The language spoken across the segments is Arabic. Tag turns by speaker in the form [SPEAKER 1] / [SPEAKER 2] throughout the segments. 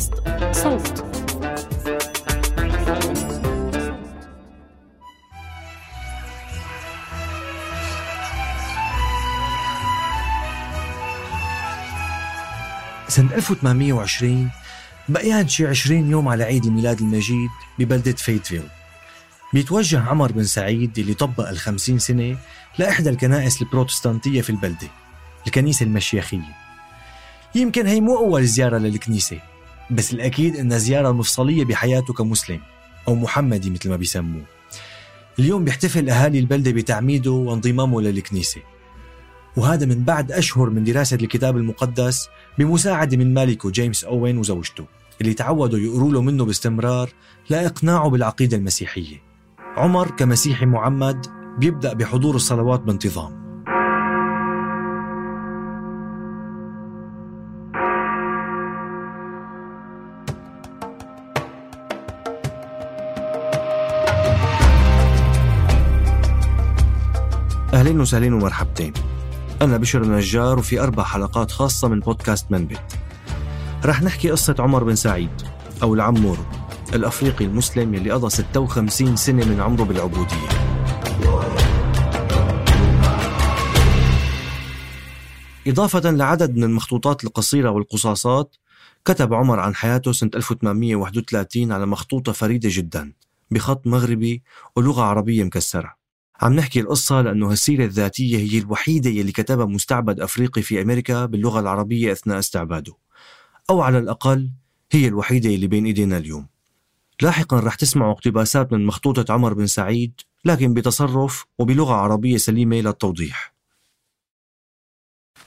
[SPEAKER 1] بودكاست صوت.
[SPEAKER 2] سنة 1820 بقيان شي 20 يوم على عيد الميلاد المجيد ببلدة فيتفيل. بيتوجه عمر بن سعيد اللي طبق الخمسين سنة لإحدى الكنائس البروتستانتية في البلدة الكنيسة المشيخية. يمكن هي مو أول زيارة للكنيسة. بس الأكيد إنها زيارة مفصلية بحياته كمسلم أو محمدي مثل ما بيسموه. اليوم بيحتفل أهالي البلدة بتعميده وانضمامه للكنيسة. وهذا من بعد أشهر من دراسة الكتاب المقدس بمساعدة من مالكه جيمس أوين وزوجته اللي تعودوا يقروا له منه باستمرار لإقناعه بالعقيدة المسيحية. عمر كمسيحي معمد بيبدأ بحضور الصلوات بانتظام. أهلين وسهلين ومرحبتين. أنا بشر النجار وفي أربع حلقات خاصة من بودكاست منبت. رح نحكي قصة عمر بن سعيد أو العمورو الأفريقي المسلم يلي قضى 56 سنة من عمره بالعبودية. إضافة لعدد من المخطوطات القصيرة والقصاصات كتب عمر عن حياته سنة 1831 على مخطوطة فريدة جدا بخط مغربي ولغة عربية مكسرة. عم نحكي القصة لأنه هالسيرة الذاتية هي الوحيدة يلي كتبها مستعبد أفريقي في أمريكا باللغة العربية أثناء استعباده. أو على الأقل هي الوحيدة اللي بين إيدينا اليوم. لاحقا رح تسمعوا اقتباسات من مخطوطة عمر بن سعيد لكن بتصرف وبلغة عربية سليمة للتوضيح.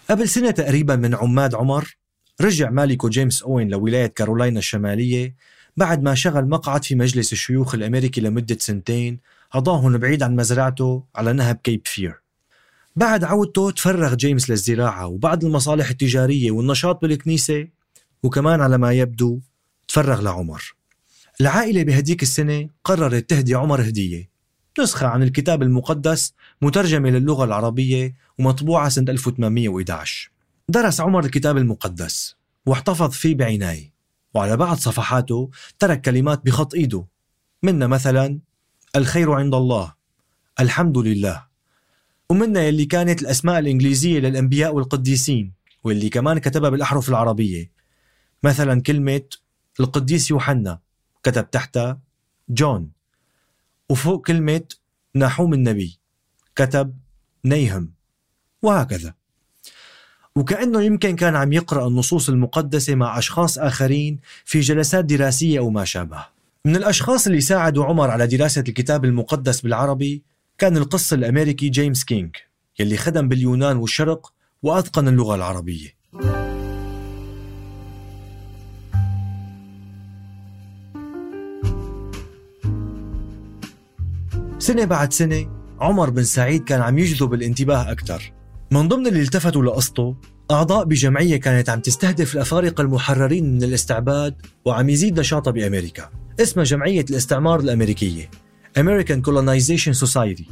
[SPEAKER 2] قبل سنة تقريبا من عماد عمر رجع مالكو جيمس أوين لولاية كارولاينا الشمالية بعد ما شغل مقعد في مجلس الشيوخ الأمريكي لمدة سنتين قضاهن بعيد عن مزرعته على نهر كيب فير. بعد عودته تفرغ جيمس للزراعة وبعض المصالح التجارية والنشاط بالكنيسة وكمان على ما يبدو تفرغ لعمر. العائلة بهديك السنة قررت تهدي عمر هدية. نسخة عن الكتاب المقدس مترجمة للغة العربية ومطبوعة سنة 1811 درس عمر الكتاب المقدس واحتفظ فيه بعناية وعلى بعض صفحاته ترك كلمات بخط إيده منها مثلا الخير عند الله. الحمد لله. ومنها يلي كانت الأسماء الإنجليزية للأنبياء والقديسين واللي كمان كتبها بالأحرف العربية. مثلا كلمة القديس يوحنا كتب تحتها جون. وفوق كلمة ناحوم النبي كتب نيهم. وهكذا. وكأنه يمكن كان عم يقرأ النصوص المقدسة مع أشخاص آخرين في جلسات دراسية أو ما شابه. من الأشخاص اللي ساعدوا عمر على دراسة الكتاب المقدس بالعربي كان القس الأمريكي جيمس كينج يلي خدم باليونان والشرق وأتقن اللغة العربية. سنة بعد سنة عمر بن سعيد كان عم يجذب الانتباه أكثر. من ضمن اللي التفتوا لقصته أعضاء بجمعية كانت عم تستهدف الأفارقة المحررين من الاستعباد وعم يزيد نشاطها بأمريكا. اسمها جمعية الاستعمار الأمريكية American Colonization Society.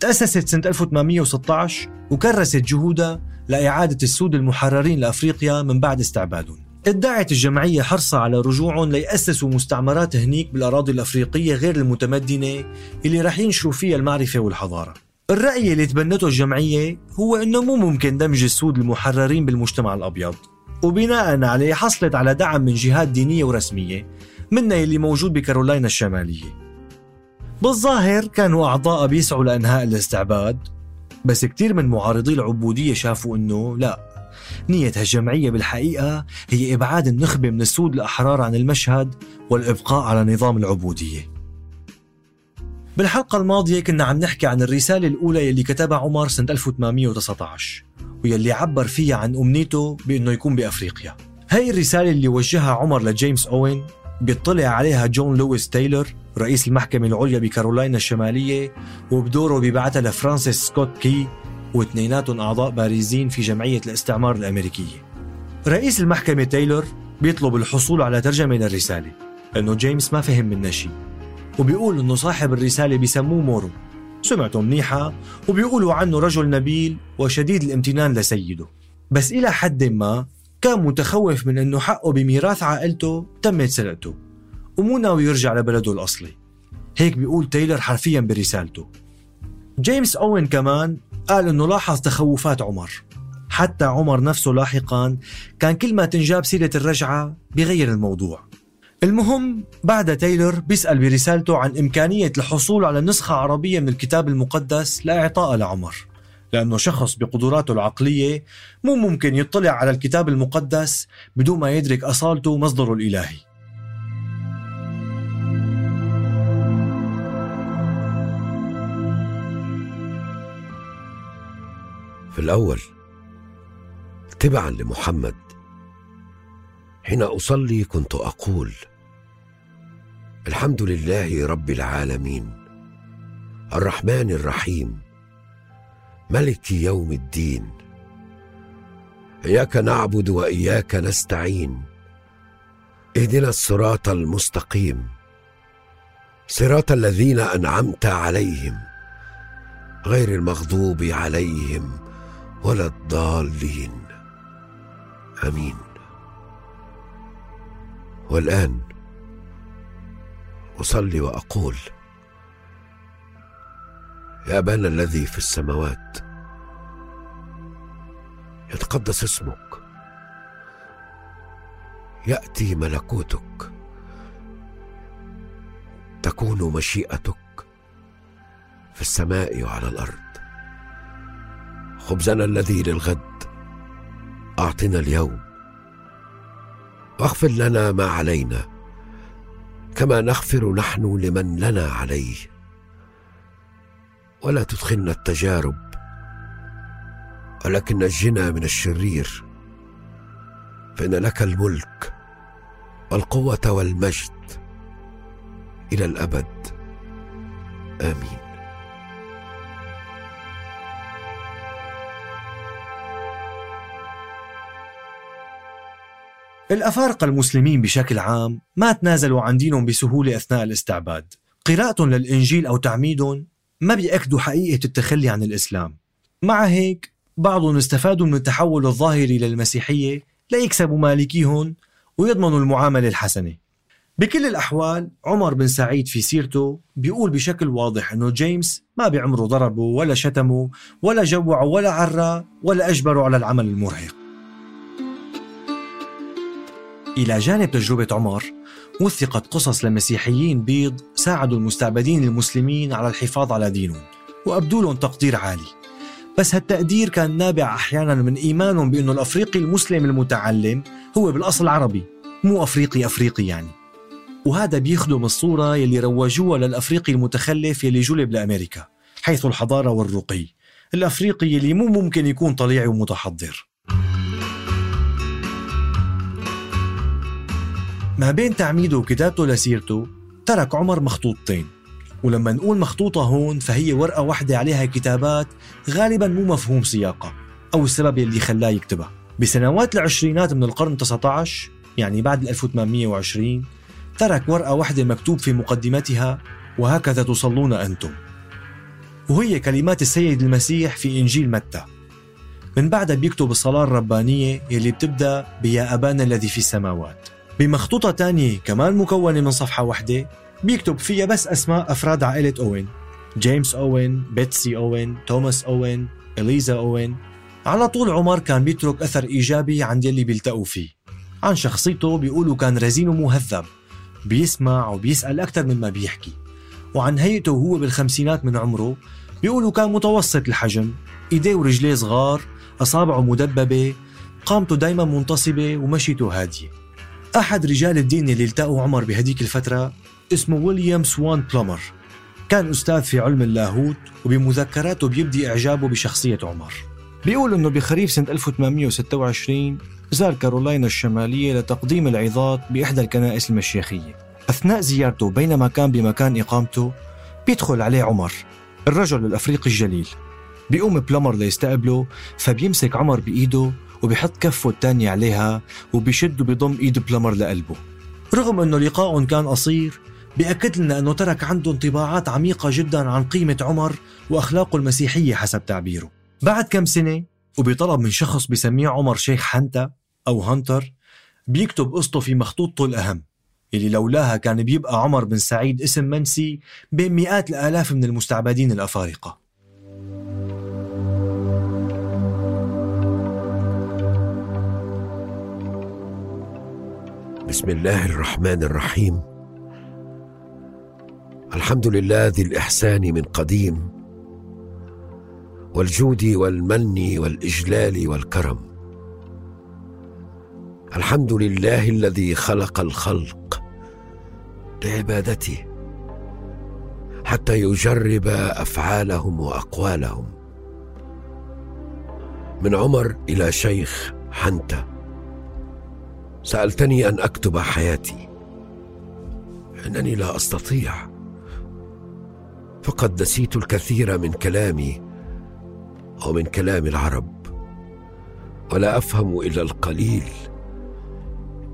[SPEAKER 2] تأسست سنة 1816 وكرست جهودها لإعادة السود المحررين لأفريقيا من بعد استعبادهم. ادعت الجمعية حرصها على رجوعهم ليأسسوا مستعمرات هنيك بالأراضي الأفريقية غير المتمدنة اللي رح ينشروا فيها المعرفة والحضارة. الرأي اللي تبنته الجمعية هو أنه مو ممكن دمج السود المحررين بالمجتمع الأبيض. وبناء عليه حصلت على دعم من جهات دينية ورسمية منها اللي موجود بكارولاينا الشمالية. بالظاهر كانوا أعضاء بيسعوا لإنهاء الاستعباد بس كتير من معارضي العبودية شافوا أنه لا. نية هالجمعية بالحقيقة هي إبعاد النخبة من السود الأحرار عن المشهد والإبقاء على نظام العبودية. بالحلقة الماضية كنا عم نحكي عن الرسالة الأولى يلي كتبها عمر سنة 1819 ويلي عبر فيها عن أمنيته بأنه يكون بأفريقيا. هاي الرسالة اللي وجهها عمر لجيمس أوين بيطلع عليها جون لويس تايلور رئيس المحكمة العليا بكارولاينا الشمالية وبدوره بيبعتها لفرانسيس سكوت كي واثنيناتهم أعضاء بارزين في جمعية الاستعمار الأمريكية. رئيس المحكمة تايلور بيطلب الحصول على ترجمة للرسالة لأنه جيمس ما فهم منها شيء. وبيقول أنه صاحب الرسالة بيسموه مورو. سمعته منيحة وبيقولوا عنه رجل نبيل وشديد الامتنان لسيده. بس إلى حد ما كان متخوف من أنه حقه بميراث عائلته تمت سرقته. ومو ناوي يرجع لبلده الأصلي. هيك بيقول تايلر حرفيا برسالته. جيمس أوين كمان قال أنه لاحظ تخوفات عمر. حتى عمر نفسه لاحقا كان كل ما تنجاب سيرة الرجعة يغير الموضوع. المهم بعد تايلور بيسأل برسالته عن إمكانية الحصول على نسخة عربية من الكتاب المقدس لإعطائها لعمر. لأنه شخص بقدراته العقلية مو ممكن يطلع على الكتاب المقدس بدون ما يدرك أصالته ومصدره الإلهي.
[SPEAKER 3] في الأول تبعا لمحمد حين أصلي كنت أقول الحمد لله رب العالمين الرحمن الرحيم ملك يوم الدين. إياك نعبد وإياك نستعين. اهدنا الصراط المستقيم. صراط الذين أنعمت عليهم. غير المغضوب عليهم ولا الضالين. آمين. والآن أصلي وأقول يا ابانا الذي في السماوات. يتقدس اسمك. يأتي ملكوتك. تكون مشيئتك في السماء وعلى الأرض. خبزنا الذي للغد. أعطنا اليوم. واغفر لنا ما علينا. كما نغفر نحن لمن لنا عليه. ولا تدخلنا التجارب ولكن نجنا من الشرير. فإن لك الملك والقوة والمجد إلى الأبد. آمين.
[SPEAKER 2] الأفارقة المسلمين بشكل عام ما تنازلوا عن دينهم بسهولة أثناء الاستعباد. قراءتهم للإنجيل أو تعميدهم ما بيأكدوا حقيقة التخلي عن الإسلام. مع هيك بعضهم استفادوا من التحول الظاهري للمسيحية ليكسبوا مالكيهم ويضمنوا المعاملة الحسنة. بكل الأحوال عمر بن سعيد في سيرته بيقول بشكل واضح أنه جيمس ما بعمره ضربه ولا شتمه ولا جوعه ولا عرى ولا أجبره على العمل المرهق. إلى جانب تجربة عمر وثقت قصص لمسيحيين بيض ساعدوا المستعبدين المسلمين على الحفاظ على دينهم. وأبدوا لهم تقدير عالي. بس هالتقدير كان نابع أحيانا من إيمانهم بأنه الأفريقي المسلم المتعلم هو بالأصل عربي مو أفريقي أفريقي يعني. وهذا بيخدم الصورة يلي روجوها للأفريقي المتخلف يلي جلب لأمريكا حيث الحضارة والرقي. الأفريقي يلي مو ممكن يكون طليعي ومتحضر. ما بين تعميده وكتابته لسيرته ترك عمر مخطوطتين ولما نقول مخطوطة هون فهي ورقة واحدة عليها كتابات غالبا مو مفهوم سياقها أو السبب اللي خلاه يكتبها. بسنوات العشرينات من القرن 19 يعني بعد 1820 ترك ورقة واحدة مكتوب في مقدمتها وهكذا تصلون أنتم. وهي كلمات السيد المسيح في إنجيل متى. من بعدها بيكتب الصلاة الربانية يلي بتبدأ بيا أبانا الذي في السماوات. بمخطوطة تانية كمان مكونة من صفحة واحدة بيكتب فيها بس أسماء أفراد عائلة أوين. جيمس أوين بيتسي أوين توماس أوين إليزا أوين. على طول عمر كان بيترك أثر إيجابي عند يلي بيلتقوا فيه. عن شخصيته بيقولوا كان رزين ومهذب بيسمع وبيسأل أكثر مما بيحكي. وعن هيئته وهو بالخمسينات من عمره بيقولوا كان متوسط الحجم إيديه ورجليه صغار أصابعه مدببة قامته دايما منتصبة ومشيته هادية. أحد رجال الدين اللي التقوا عمر بهديك الفترة اسمه ويليام سوان بلومر كان أستاذ في علم اللاهوت وبمذكراته بيبدي إعجابه بشخصية عمر. بيقول إنه بخريف سنة 1826 زار كارولاينا الشمالية لتقديم العظات بإحدى الكنائس المشيخية. أثناء زيارته بينما كان بمكان إقامته بيدخل عليه عمر الرجل الأفريقي الجليل. بيقوم بلمر ليستقبله فبيمسك عمر بإيده وبيحط كفه الثانية عليها وبيشد وبيضم إيد بلمر لقلبه. رغم إنه لقاء كان قصير بيأكد لنا إنه ترك عنده انطباعات عميقة جدا عن قيمة عمر وأخلاقه المسيحية حسب تعبيره. بعد كم سنة وبطلب من شخص بسميه عمر شيخ حنتا أو هانتر بيكتب قصته في مخطوطته الاهم اللي لولاها كان بيبقى عمر بن سعيد اسم منسي بين مئات الآلاف من المستعبدين الأفارقة.
[SPEAKER 3] بسم الله الرحمن الرحيم. الحمد لله ذي الإحسان من قديم والجود والمن والإجلال والكرم. الحمد لله الذي خلق الخلق لعبادته حتى يجرب أفعالهم وأقوالهم. من عمر إلى شيخ حنته سألتني أن أكتب حياتي. أنني لا أستطيع. فقد نسيت الكثير من كلامي ومن كلام العرب. ولا أفهم إلا القليل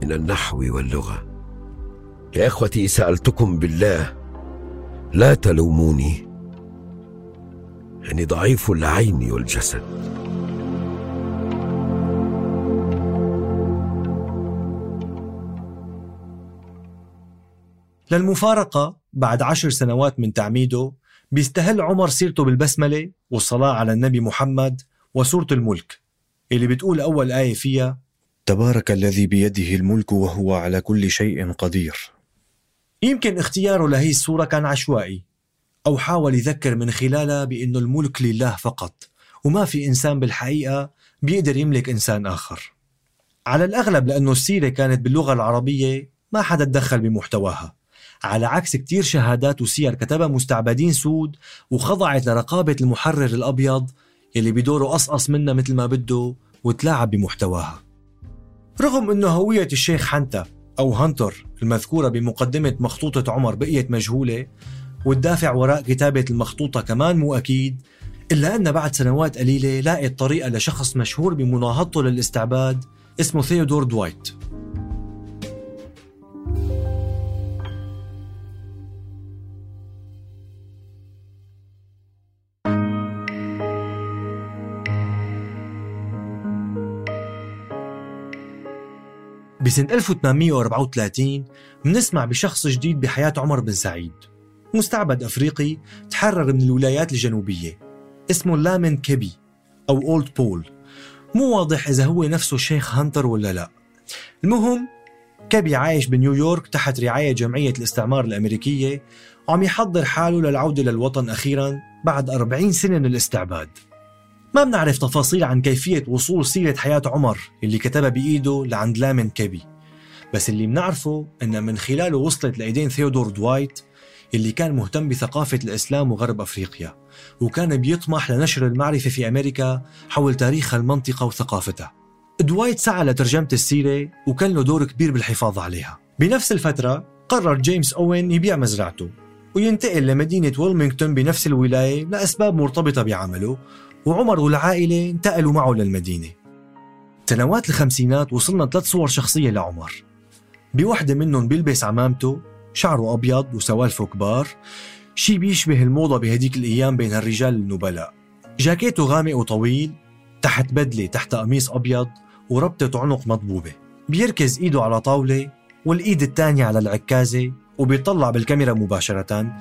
[SPEAKER 3] من النحو واللغة. يا إخوتي سألتكم بالله. لا تلوموني. أني ضعيف العين والجسد.
[SPEAKER 2] للمفارقة بعد عشر سنوات من تعميده بيستهل عمر سيرته بالبسملة والصلاة على النبي محمد وسورة الملك. اللي بتقول أول آية فيها تبارك الذي بيده الملك وهو على كل شيء قدير. يمكن اختياره لهي السورة كان عشوائي أو حاول يذكر من خلالها بأنه الملك لله فقط وما في إنسان بالحقيقة بيقدر يملك إنسان آخر. على الأغلب لأنه السيرة كانت باللغة العربية ما حدا تدخل بمحتواها. على عكس كتير شهادات وسير كتبها مستعبدين سود وخضعت لرقابة المحرر الأبيض يلي بدوره قصقص منها مثل ما بده وتلاعب بمحتواها. رغم أنه هوية الشيخ حنتا أو هانتر المذكورة بمقدمة مخطوطة عمر بقيت مجهولة والدافع وراء كتابة المخطوطة كمان مو أكيد إلا أن بعد سنوات قليلة لاقت طريقة لشخص مشهور بمناهضته للاستعباد اسمه ثيودور دوايت بسنة 1834 منسمع بشخص جديد بحياة عمر بن سعيد. مستعبد أفريقي تحرر من الولايات الجنوبية. اسمه لامن كيبي أو أولد بول. مو واضح إذا هو نفسه الشيخ هانتر ولا لا. المهم كيبي عايش بنيويورك تحت رعاية جمعية الاستعمار الأمريكية وعم يحضر حاله للعودة للوطن أخيرا بعد 40 سنة من الاستعباد. ما بنعرف تفاصيل عن كيفية وصول سيرة حياة عمر اللي كتبها بإيده لعند لامن كيبي. بس اللي بنعرفه إن من خلاله وصلت لإيدين ثيودور دوايت اللي كان مهتم بثقافة الإسلام وغرب أفريقيا وكان بيطمح لنشر المعرفة في أمريكا حول تاريخ المنطقة وثقافتها دوايت سعى لترجمة السيرة وكان له دور كبير بالحفاظ عليها. بنفس الفترة قرر جيمس أوين يبيع مزرعته وينتقل لمدينة ويلمينغتون بنفس الولاية لأسباب مرتبطة بعمله وعمر والعائلة انتقلوا معه للمدينة. سنوات الخمسينات وصلنا ثلاث صور شخصية لعمر. بوحدة منهم بيلبس عمامته شعره أبيض وسوالفه كبار. شي بيشبه الموضة بهديك الأيام بين الرجال النبلاء. جاكيته غامق وطويل تحت بدلة تحت قميص أبيض وربطة عنق مضبوبة. بيركز إيده على طاولة والإيد الثانية على العكازة وبيطلع بالكاميرا مباشرة.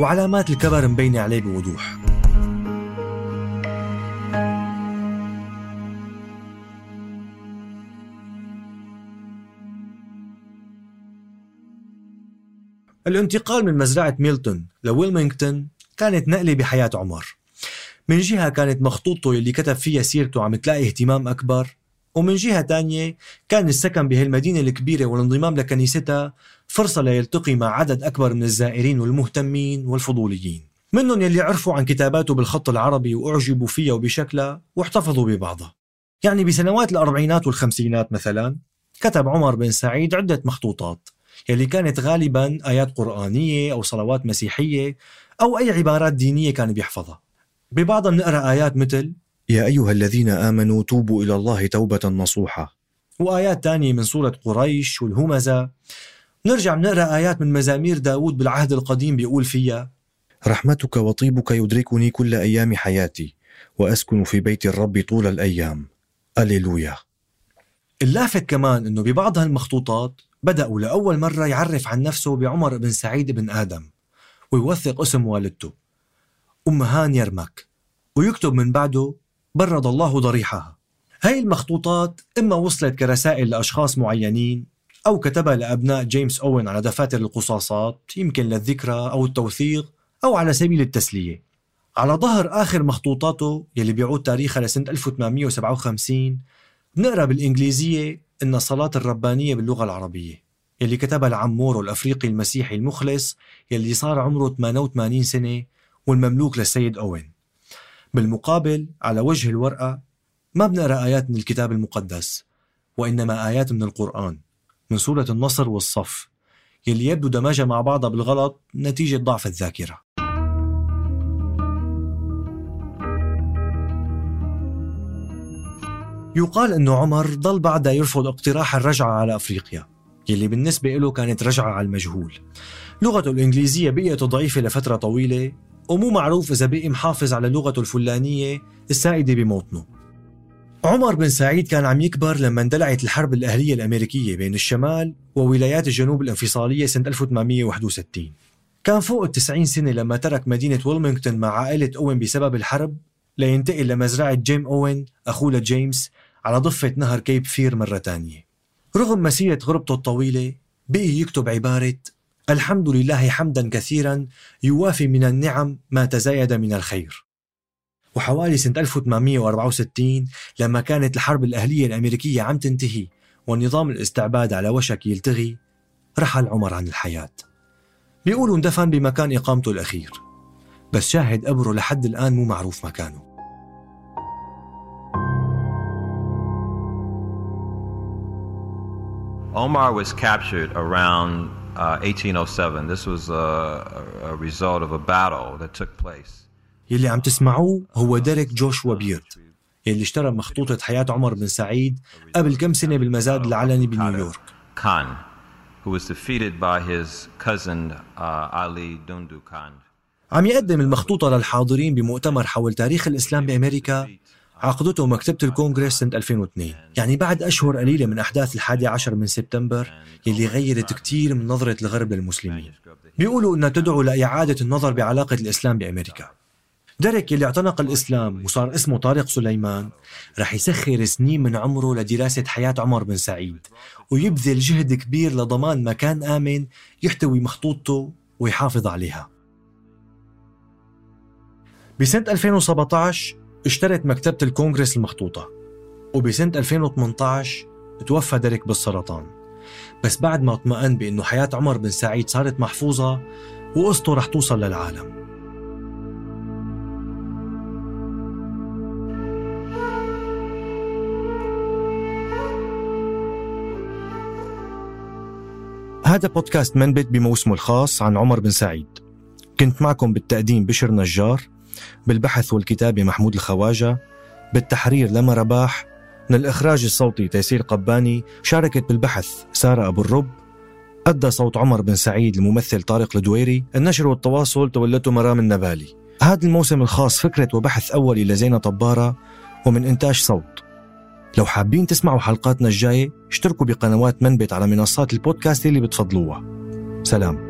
[SPEAKER 2] وعلامات الكبر مبينة عليه بوضوح. الانتقال من مزرعة ميلتون لويلمينغتون كانت نقلة بحياة عمر. من جهة كانت مخطوطته اللي كتب فيها سيرته عم تلاقي اهتمام أكبر ومن جهة تانية كان السكن بهالمدينة الكبيرة والانضمام لكنيستها فرصة ليلتقي مع عدد أكبر من الزائرين والمهتمين والفضوليين. منهم يلي عرفوا عن كتاباته بالخط العربي وأعجبوا فيها وبشكلها واحتفظوا ببعضها. يعني بسنوات الأربعينات والخمسينات مثلا كتب عمر بن سعيد عدة مخطوطات. يلي كانت غالبا آيات قرآنية أو صلوات مسيحية أو أي عبارات دينية كان بيحفظها. ببعضها بنقرأ آيات مثل
[SPEAKER 4] يا أيها الذين آمنوا توبوا إلى الله توبة نصوحة.
[SPEAKER 2] وآيات تانية من سورة قريش والهمزة. نرجع بنقرأ آيات من مزامير داود بالعهد القديم بيقول فيها
[SPEAKER 4] رحمتك وطيبك يدركني كل أيام حياتي وأسكن في بيت الرب طول الأيام. أليلويا.
[SPEAKER 2] اللافت كمان إنه ببعض هالمخطوطات بدأوا لأول مرة يعرف عن نفسه بعمر بن سعيد بن آدم ويوثق اسم والدته أم هان يرمك ويكتب من بعده برد الله ضريحها هاي المخطوطات إما وصلت كرسائل لأشخاص معينين أو كتبها لأبناء جيمس أوين على دفاتر القصاصات يمكن للذكرى أو التوثيق أو على سبيل التسلية. على ظهر آخر مخطوطاته يلي بيعود تاريخها لسنة 1857 بنقرأ بالإنجليزية إن الصلاة الربانية باللغة العربية يلي كتبها العمور الأفريقي المسيحي المخلص يلي صار عمره 88 سنة والمملوك للسيد أوين. بالمقابل على وجه الورقة ما بنقرأ آيات من الكتاب المقدس وإنما آيات من القرآن من سورة النصر والصف يلي يبدو دمجها مع بعضها بالغلط نتيجة ضعف الذاكرة. يقال أنه عمر ضل بعدها يرفض اقتراح الرجعة على أفريقيا يلي بالنسبة له كانت رجعة على المجهول. لغته الإنجليزية بقيت ضعيفة لفترة طويلة ومو معروف إذا بقي محافظ على لغته الفلانية السائدة بموطنه. عمر بن سعيد كان عم يكبر لما اندلعت الحرب الأهلية الأمريكية بين الشمال وولايات الجنوب الانفصالية سنة 1861 كان فوق التسعين سنة لما ترك مدينة ويلمينغتون مع عائلة أوين بسبب الحرب لينتقل لمزرعة جون أوين أخوه لجيمس على ضفة نهر كيب فير مرة تانية. رغم مسيرة غربته الطويلة بقي يكتب عبارة الحمد لله حمدا كثيرا يوافي من النعم ما تزايد من الخير وحوالي سنة 1864 لما كانت الحرب الأهلية الأمريكية عم تنتهي ونظام الاستعباد على وشك يلتغي رحل عمر عن الحياة. بيقولوا اندفن بمكان إقامته الأخير. بس شاهد قبره لحد الآن مو معروف مكانه.
[SPEAKER 5] Omar was captured around uh, 1807. This was a, a result of a battle that took place.
[SPEAKER 2] يلي عم تسمعوه هو ديريك جوشوا بيرد يلي اشترى مخطوطة حياة عمر بن سعيد قبل كم سنة بالمزاد العلني بنيويورك
[SPEAKER 5] Khan, who was defeated by his cousin uh, Ali Dundu Khan.
[SPEAKER 2] عم يقدم المخطوطة للحاضرين بمؤتمر حول تاريخ الإسلام بأمريكا عقدته مكتبة الكونغرس سنة 2002 يعني بعد أشهر قليلة من أحداث الحادي عشر من سبتمبر يلي غيرت كتير من نظرة الغرب للمسلمين. بيقولوا أنها تدعو لإعادة النظر بعلاقة الإسلام بأمريكا. ديريك يلي اعتنق الإسلام وصار اسمه طارق سليمان رح يسخر سنين من عمره لدراسة حياة عمر بن سعيد ويبذل جهد كبير لضمان مكان آمن يحتوي مخطوطته ويحافظ عليها. بسنة 2017 اشترت مكتبة الكونغرس المخطوطة وبسنة 2018 توفى ديريك بالسرطان. بس بعد ما اطمأن بأنه حياة عمر بن سعيد صارت محفوظة وقصته رح توصل للعالم. هذا بودكاست منبت بموسمه الخاص عن عمر بن سعيد. كنت معكم بالتقديم بشر نجار بالبحث والكتابة محمود الخواجة بالتحرير لما رباح من الإخراج الصوتي تيسير قباني شاركت بالبحث سارة أبو الرب أدى صوت عمر بن سعيد الممثل طارق الدويري النشر والتواصل تولته مرام النبالي. هذا الموسم الخاص فكرة وبحث أولي لزينة طبارة ومن إنتاج صوت. لو حابين تسمعوا حلقاتنا الجاية اشتركوا بقنوات منبت على منصات البودكاست اللي بتفضلوها. سلام.